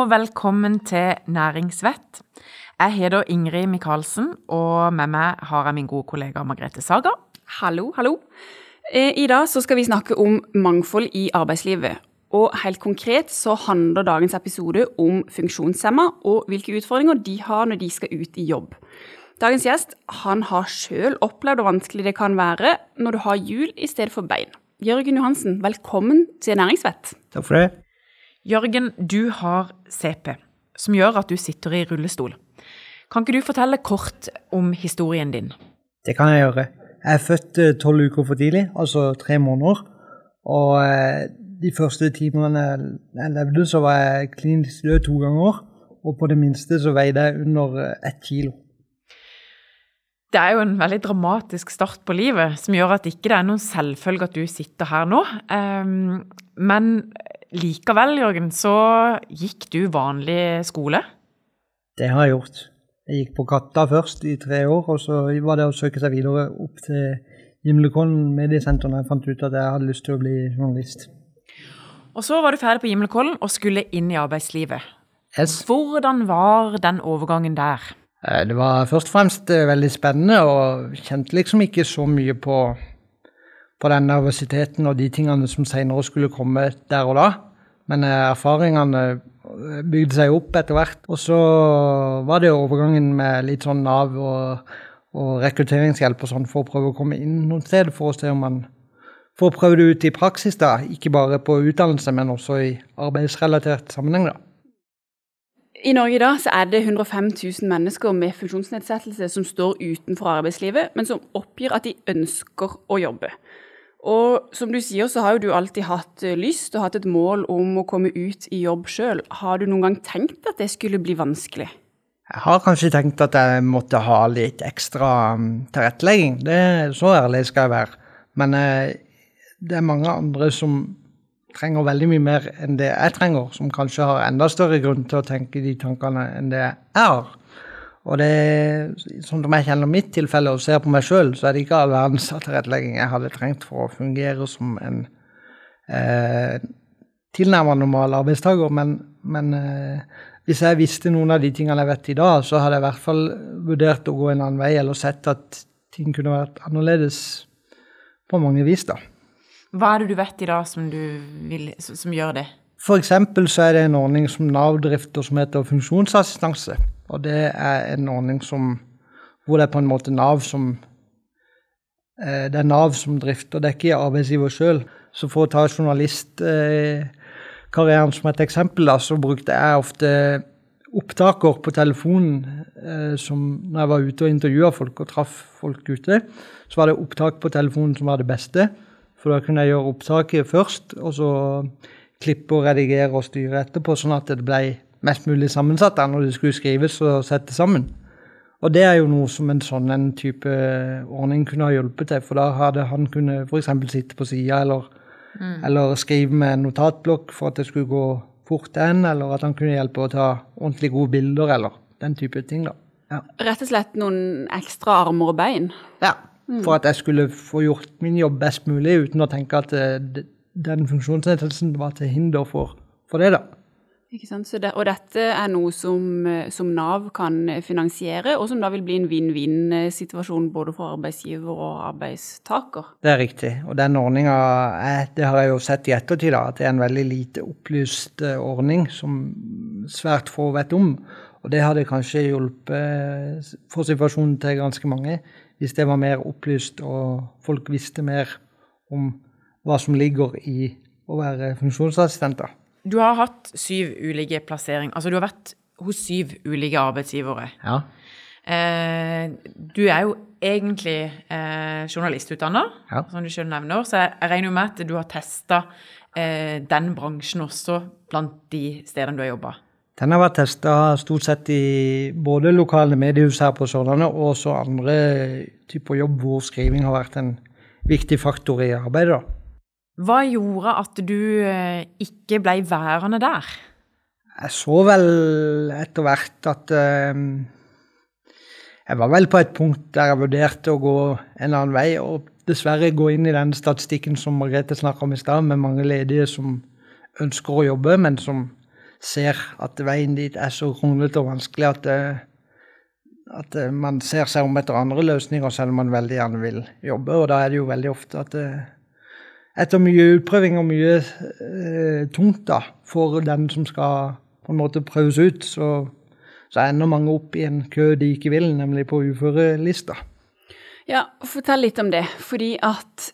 Og velkommen til Næringsvett. Jeg heter Ingrid Michaelsen, og med meg har jeg min gode kollega Margrethe Saga. Hallo, hallo. Eh, I dag så skal vi snakke om mangfold i arbeidslivet. Og helt konkret så handler dagens episode om funksjonshemma og hvilke utfordringer de har når de skal ut i jobb. Dagens gjest han har sjøl opplevd hvor vanskelig det kan være når du har hjul i stedet for bein. Jørgen Johansen, velkommen til Næringsvett. Takk for det. Jørgen, du har CP, som gjør at du sitter i rullestol. Kan ikke du fortelle kort om historien din? Det kan jeg gjøre. Jeg er født eh, tolv uker for tidlig, altså tre måneder. Og eh, de første timene jeg levde, så var jeg klinisk død to ganger. Og på det minste så veide jeg under eh, ett kilo. Det er jo en veldig dramatisk start på livet, som gjør at ikke det er noen selvfølge at du sitter her nå. Um, men likevel, Jørgen, så gikk du vanlig skole? Det har jeg gjort. Jeg gikk på Katta først i tre år, og så var det å søke seg videre opp til Gimlekollen mediesenter når jeg fant ut at jeg hadde lyst til å bli journalist. Og så var du ferdig på Gimlekollen og skulle inn i arbeidslivet. Yes. Hvordan var den overgangen der? Eh, Det var først og fremst eh, veldig spennende, og kjente liksom ikke så mye på, på den nervøsiteten og de tingene som senere skulle komme der og da. Men eh, erfaringene eh, bygde seg opp etter hvert. Og så var det overgangen med litt sånn Nav og, og rekrutteringshjelp og sånn for å prøve å komme inn noen steder for å se om man får prøve det ut i praksis, da. Ikke bare på utdannelse, men også i arbeidsrelatert sammenheng, da. I Norge i dag så er det 105 000 mennesker med funksjonsnedsettelse som står utenfor arbeidslivet, men som oppgir at de ønsker å jobbe. Og som du sier, så har jo du alltid hatt eh, lyst og hatt et mål om å komme ut i jobb sjøl. Har du noen gang tenkt at det skulle bli vanskelig? Jeg har kanskje tenkt at jeg måtte ha litt ekstra um, tilrettelegging. Det, er så ærlig skal jeg være. Men eh, det er mange andre som trenger veldig mye mer enn det jeg trenger, som kanskje har enda større grunn til å tenke de tankene enn det jeg har. Og det, som jeg kjenner mitt tilfelle og ser på meg sjøl, så er det ikke all verdens tilrettelegging jeg hadde trengt for å fungere som en eh, tilnærmet normal arbeidstaker. Men, men eh, hvis jeg visste noen av de tingene jeg vet i dag, så hadde jeg i hvert fall vurdert å gå en annen vei, eller sett at ting kunne vært annerledes på mange vis, da. Hva er det du vet i dag som, du vil, som gjør det? For eksempel så er det en ordning som Nav drifter som heter funksjonsassistanse. Og det er en ordning som, hvor det er på en måte Nav som eh, Det er Nav som drifter, det er ikke arbeidsgiver sjøl. Så for å ta journalistkarrieren som et eksempel, da, så brukte jeg ofte opptaker på telefonen eh, som når jeg var ute og intervjua folk og traff folk ute. Så var det opptak på telefonen som var det beste. For da kunne jeg gjøre opptaket først, og så klippe og redigere og styre etterpå, sånn at det ble mest mulig sammensatt da, når det skulle skrives og settes sammen. Og det er jo noe som en sånn en type ordning kunne ha hjulpet til, for da hadde han kunne f.eks. sitte på sida eller, mm. eller skrive med en notatblokk for at det skulle gå fort hen, eller at han kunne hjelpe å ta ordentlig gode bilder, eller den type ting, da. Ja. Rett og slett noen ekstra armer og bein? Ja, for at jeg skulle få gjort min jobb best mulig uten å tenke at eh, den funksjonsnedsettelsen var til hinder for, for det, da. Ikke? Det, og dette er noe som, som, Nav kan finansiere, og som da vil bli en vinn-vinn-situasjon både for arbeidsgiver og arbeidstaker? Det er riktig. Og den ordninga, har jeg jo sett i ettertid, da, at det er en veldig lite opplyst eh, ordning som svært få vet om. Og det hadde kanskje hjulpet for situasjonen til ganske mange hvis det var mer opplyst og folk visste mer om hva som ligger i å være funksjonsassistenter. Du har hatt syv ulike plasseringer. Altså du har vært hos syv ulike arbeidsgivere. Ja. Eh, du er jo egentlig eh, journalistutdanna, ja. som du selv nevner. Så jeg, jeg regner jo med at du har testa eh, den bransjen også blant de stedene du har jobba. Den har vært testa stort sett i både lokale mediehus her på Sørlandet og også andre typer jobb hvor skriving har vært en viktig faktor i arbeidet. Hva gjorde at du eh, ikke ble værende der? Jeg så vel etter hvert at um, Jeg var vel på et punkt der jeg vurderte å gå en annen vei, og dessverre gå inn i den statistikken som Margrethe snakka om i stad, med mange ledige som ønsker å jobbe, men som ser at veien dit er så kronglete og vanskelig at, at man ser seg om etter andre løsninger, selv om man veldig gjerne vil jobbe. Og da er det jo veldig ofte at etter mye utprøving og mye eh, tungt da, for den som skal på en måte prøves ut, så, så ender mange opp i en kø de ikke vil, nemlig på uførelista. Ja, fortell litt om det. Fordi at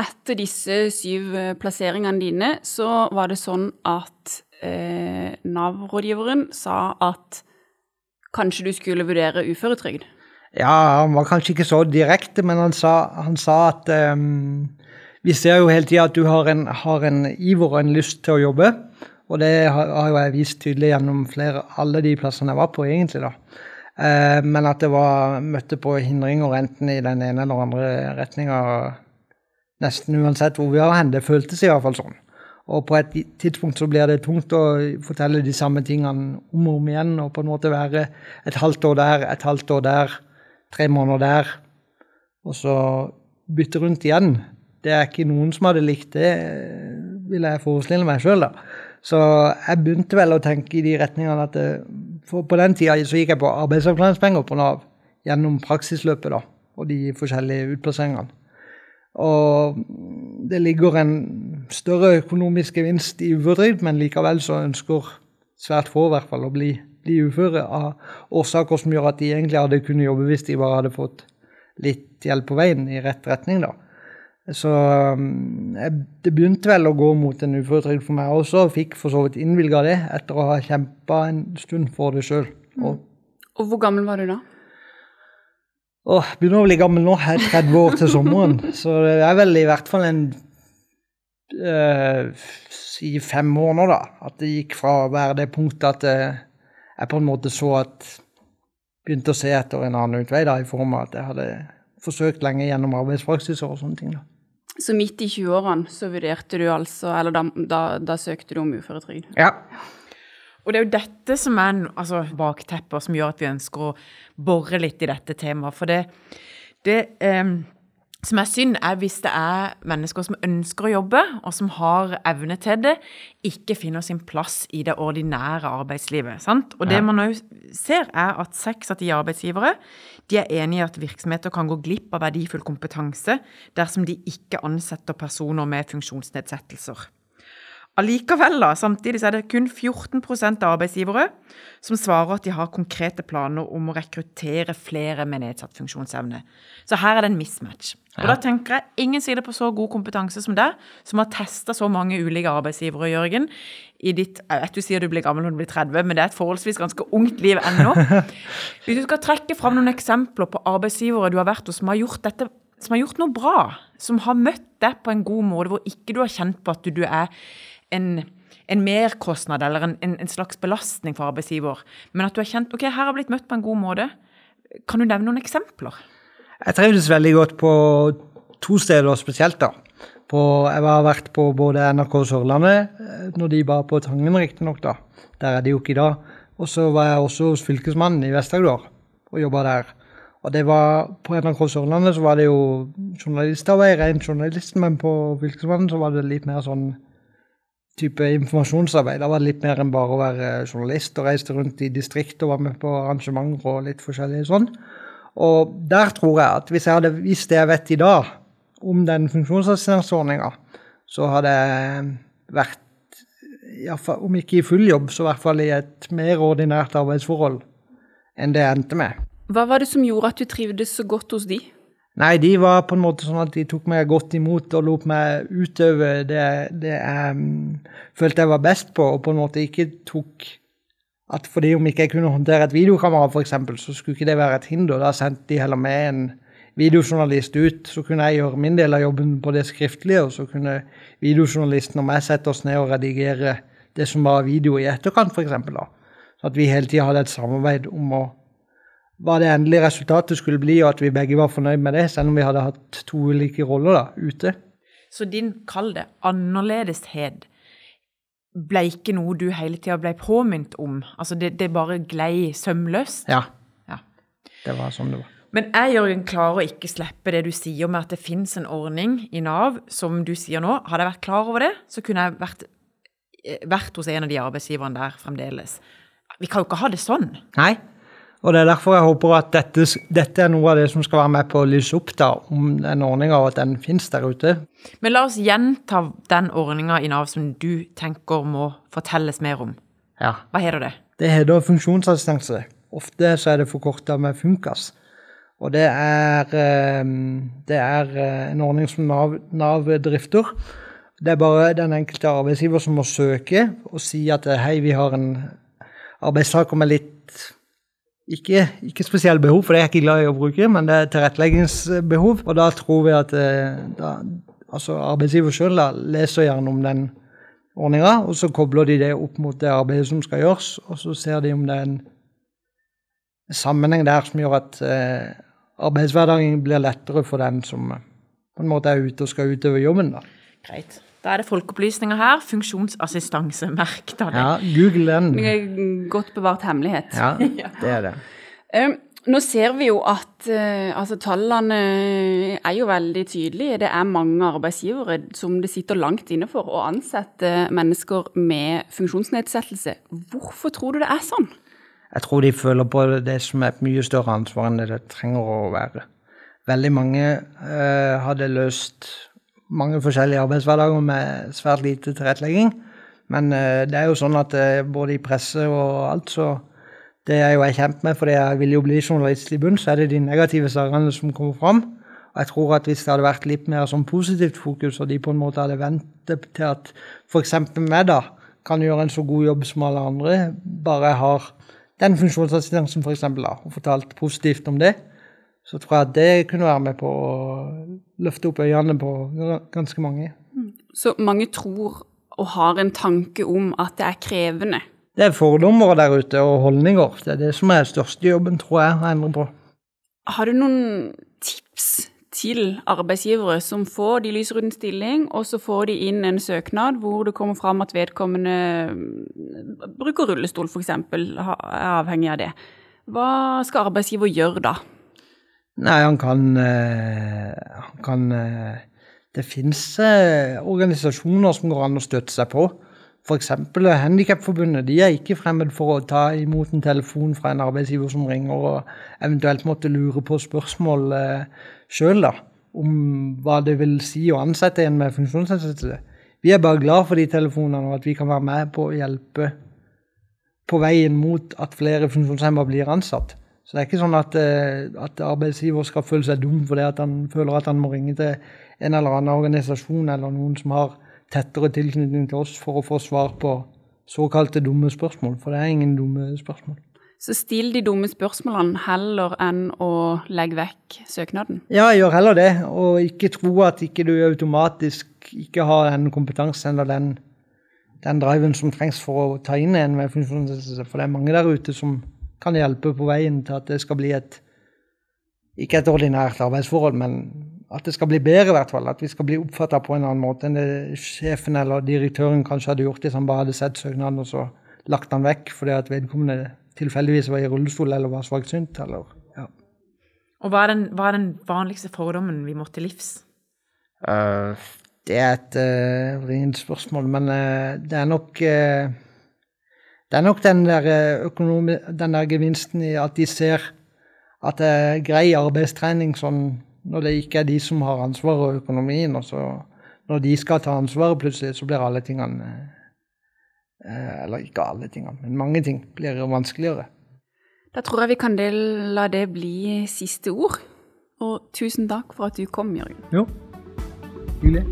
etter disse syv eh, plasseringene dine, så var det sånn at eh, Nav-rådgiveren sa at kanskje du skulle vurdere uføretrygd? Ja, han var kanskje ikke så direkte, men han sa, han sa at um, vi ser jo hele tida at du har en, har en, iver og en lyst til å jobbe. Og det har, jo jeg vist tydelig gjennom flere, alle de plassene jeg var på, egentlig. da. Eh, men at det var møtte på hindringer enten i den ene eller andre retninga nesten uansett hvor vi var hen. Det føltes i hvert fall sånn. Og på et tidspunkt så blir det tungt å fortelle de samme tingene om og om igjen. Og på en måte være et halvt år der, et halvt år der, tre måneder der. Og så bytte rundt igjen. Det er ikke noen som hadde likt det, vil jeg forestille meg sjøl, da. Så jeg begynte vel å tenke i de retningene at det, For på den tida så gikk jeg på arbeidsavklaringspenger på Nav gjennom praksisløpet da, og de forskjellige utplasseringene. Og det ligger en større økonomisk gevinst i uføretrygd, men likevel så ønsker svært få i hvert fall å bli, bli uføre av årsaker som gjør at de egentlig hadde kunnet jobbe hvis de bare hadde fått litt hjelp på veien i rett retning. da. Så jeg, det begynte vel å gå mot en uføretrygd for meg også, og fikk for så vidt innvilga det etter å ha kjempa en stund for det sjøl. Og, og hvor gammel var du da? Åh, begynner å bli gammel nå. Jeg er 30 år til sommeren. Så det er vel i hvert fall en øh, si fem år nå, da. At det gikk fra å være det punktet at eh, jeg på en måte så at Begynte å se etter en annen utvei, da, i form av at jeg hadde forsøkt lenge gjennom arbeidspraksiser og sånne ting. da. Så midt i 20-årene så vurderte du altså Eller da, da, da søkte du om uføretrygd? Ja. Og det er jo dette som er altså, bakteppet, som gjør at vi ønsker å bore litt i dette temaet. For det, det eh, som er synd, er hvis det er mennesker som ønsker å jobbe, og som har evne til det, ikke finner sin plass i det ordinære arbeidslivet. Sant? Og det man òg ser, er at seks av ti arbeidsgivere de er enig i at virksomheter kan gå glipp av verdifull kompetanse dersom de ikke ansetter personer med funksjonsnedsettelser. Allikevel, da, samtidig så er det kun 14 av arbeidsgivere som svarer at de har konkrete planer om å rekruttere flere med nedsatt funksjonsevne. Så her er det en mismatch. Og da tenker jeg ingen sier det på så god kompetanse som deg, som har testa så mange ulike arbeidsgivere, Jørgen. I ditt, jeg vet du sier du blir gammel når du blir 30, men det er et forholdsvis ganske ungt liv ennå. Hvis du skal trekke fram noen eksempler på arbeidsgivere du har vært hos som har gjort dette som har gjort noe bra, som har møtt deg på en god måte, hvor ikke du har kjent på at du er en, en merkostnad eller en, en, en, slags belastning for arbeidsgiver, men at du har kjent ok, her har jeg blitt møtt på en god måte. Kan du nevne noen eksempler? Jeg trivdes veldig godt på to steder spesielt. da. På, jeg har vært på både NRK Sørlandet, eh, når de var på Tangen riktignok, da. Der er de jo ikke i dag. Og så var jeg også hos Fylkesmannen i Vest-Agder og jobba der. Og det var På NRK Sørlandet så var det jo journalistarbeid, ren journalist, men på Fylkesmannen så var det litt mer sånn type informasjonsarbeid. Da var det litt mer enn bare å være journalist og reiste rundt i distriktet og var med på arrangementer og litt forskjellig sånn. Og der tror jeg at hvis jeg hadde visst det jeg vet i dag om den funksjonsassistanseordninga, så hadde jeg vært, om ikke i full jobb, så i hvert fall i et mer ordinært arbeidsforhold enn det jeg endte med. Hva var det som gjorde at du trivdes så godt hos de? Nei, de var på en måte sånn at de tok meg godt imot og lot meg utøve det, det jeg um, følte jeg var best på, og på en måte ikke tok at fordi om ikke jeg kunne håndtere et videokamera, f.eks., så skulle ikke det være et hinder. Da sendte de heller med en videojournalist ut, så kunne jeg gjøre min del av jobben på det skriftlige, og så kunne videojournalisten og meg sette oss ned og redigere det som var video i etterkant, f.eks. Så at vi hele tida hadde et samarbeid om å hva det endelige resultatet skulle bli, og at vi begge var fornøyd med det, selv om vi hadde hatt to ulike roller da, ute. Så din, kall det, annerledeshet ble ikke noe du hele tida ble påminnet om? Altså det, det bare glei sømløst? Ja. ja. Det var sånn det var. Men jeg Jørgen, klarer å ikke slippe det du sier med at det fins en ordning i Nav, som du sier nå. Hadde jeg vært klar over det, så kunne jeg vært vært hos en av de arbeidsgiverne der fremdeles. Vi kan jo ikke ha det sånn. Nei. Og det er derfor jeg håper at dette, dette, er noe av det som skal være med på å lyse opp da, om den ordninga, og at den finnes der ute. Men la oss gjenta den ordninga i Nav som du tenker må fortelles mer om. Ja. Hva heter det? Det heter funksjonsassistanse. Ofte så er det forkorta med Funkas. Og det er, det er en ordning som Nav, Nav drifter. Det er bare den enkelte arbeidsgiver som må søke og si at hei, vi har en arbeidstaker med litt ikke, ikke spesielle behov, for det er jeg ikke glad i å bruke, men det er tilretteleggingsbehov. Og da tror vi at da, altså arbeidsgiver sjøl leser gjerne om den ordninga, og så kobler de det opp mot det arbeidet som skal gjøres, og så ser de om det er en sammenheng der som gjør at eh, arbeidshverdagen blir lettere for den som på en måte er ute og skal utøve jobben. da. Greit. Da er det folkeopplysninger her. Funksjonsassistanse, merk da det. Ja, google den. Det er Godt bevart hemmelighet. Ja, det er det. Um, nå ser vi jo at uh, altså, tallene er jo veldig tydelige. Det er mange arbeidsgivere som det sitter langt inne for å ansette mennesker med funksjonsnedsettelse. Hvorfor tror du det er sånn? Jeg tror de føler på det som er et mye større ansvar enn det det trenger å være. Veldig mange uh, hadde løst mange forskjellige arbeidshverdager med svært lite tilrettelegging. Men uh, det er jo sånn at uh, både i presse og alt, så det er jo jeg kjent med, fordi jeg vil jo bli journalist i bunn, så er det de negative sakene som kommer fram. Og jeg tror at hvis det hadde vært litt mer sånn positivt fokus, og de på en måte hadde ventet til at f.eks. meg da kan gjøre en så god jobb som alle andre, bare har den funksjonsassistansen f.eks., og fortalt positivt om det, så tror jeg det kunne være med på å løfte opp øynene på ganske mange. Så mange tror og har en tanke om at det er krevende? Det er fordommer der ute og holdninger. Det er det som er største jobben, tror jeg, å endre på. Har du noen tips til arbeidsgivere som får de lyser ut en stilling, og så får de inn en søknad hvor det kommer fram at vedkommende bruker rullestol, f.eks., er avhengig av det. Hva skal arbeidsgiver gjøre da? Nei, han kan, han kan Det finnes organisasjoner som går an å støtte seg på. F.eks. Handikapforbundet de er ikke fremmed for å ta imot en telefon fra en arbeidsgiver som ringer og eventuelt måtte lure på spørsmål sjøl om hva det vil si å ansette en med funksjonsnedsettelse. Vi er bare glad for de telefonene og at vi kan være med på å hjelpe på veien mot at flere funksjonshemmede blir ansatt. Så det er ikke sånn at, at arbeidsgiver skal føle seg dum fordi at han føler at han må ringe til en eller annen organisasjon eller noen som har tettere tilknytning til oss for å få svar på såkalte dumme spørsmål, for det er ingen dumme spørsmål. Så still de dumme spørsmålene heller enn å legge vekk søknaden? Ja, jeg gjør heller det, og ikke tro at ikke du automatisk ikke har den kompetansen eller den, den driven som trengs for å ta inn en funksjonsnedsettelse. For det er mange der ute som kan hjelpe på veien til at det skal bli et ikke et ordinært arbeidsforhold, men at det skal bli bedre, i hvert fall. At vi skal bli oppfatta på en annen måte enn det sjefen eller direktøren kanskje hadde gjort hvis han bare hadde sett søknaden og så lagt den vekk fordi at vedkommende tilfeldigvis var i rullestol eller var svaksynt. Eller, ja. Og hva er, den, hva er, den, vanligste fordommen vi må til livs? Uh, det er et uh, vrient spørsmål, men uh, det er nok Det er nok den der, økonomi, den der gevinsten i at de ser at det er grei arbeidstrening sånn når det ikke er de som har ansvaret og økonomien. Og så når de skal ta ansvaret plutselig, så blir alle tingene Eller ikke alle tingene, men mange ting blir vanskeligere. Da tror jeg vi kan la det bli siste ord. Og tusen takk for at du kom, Jørgen. Jo, hyggelig.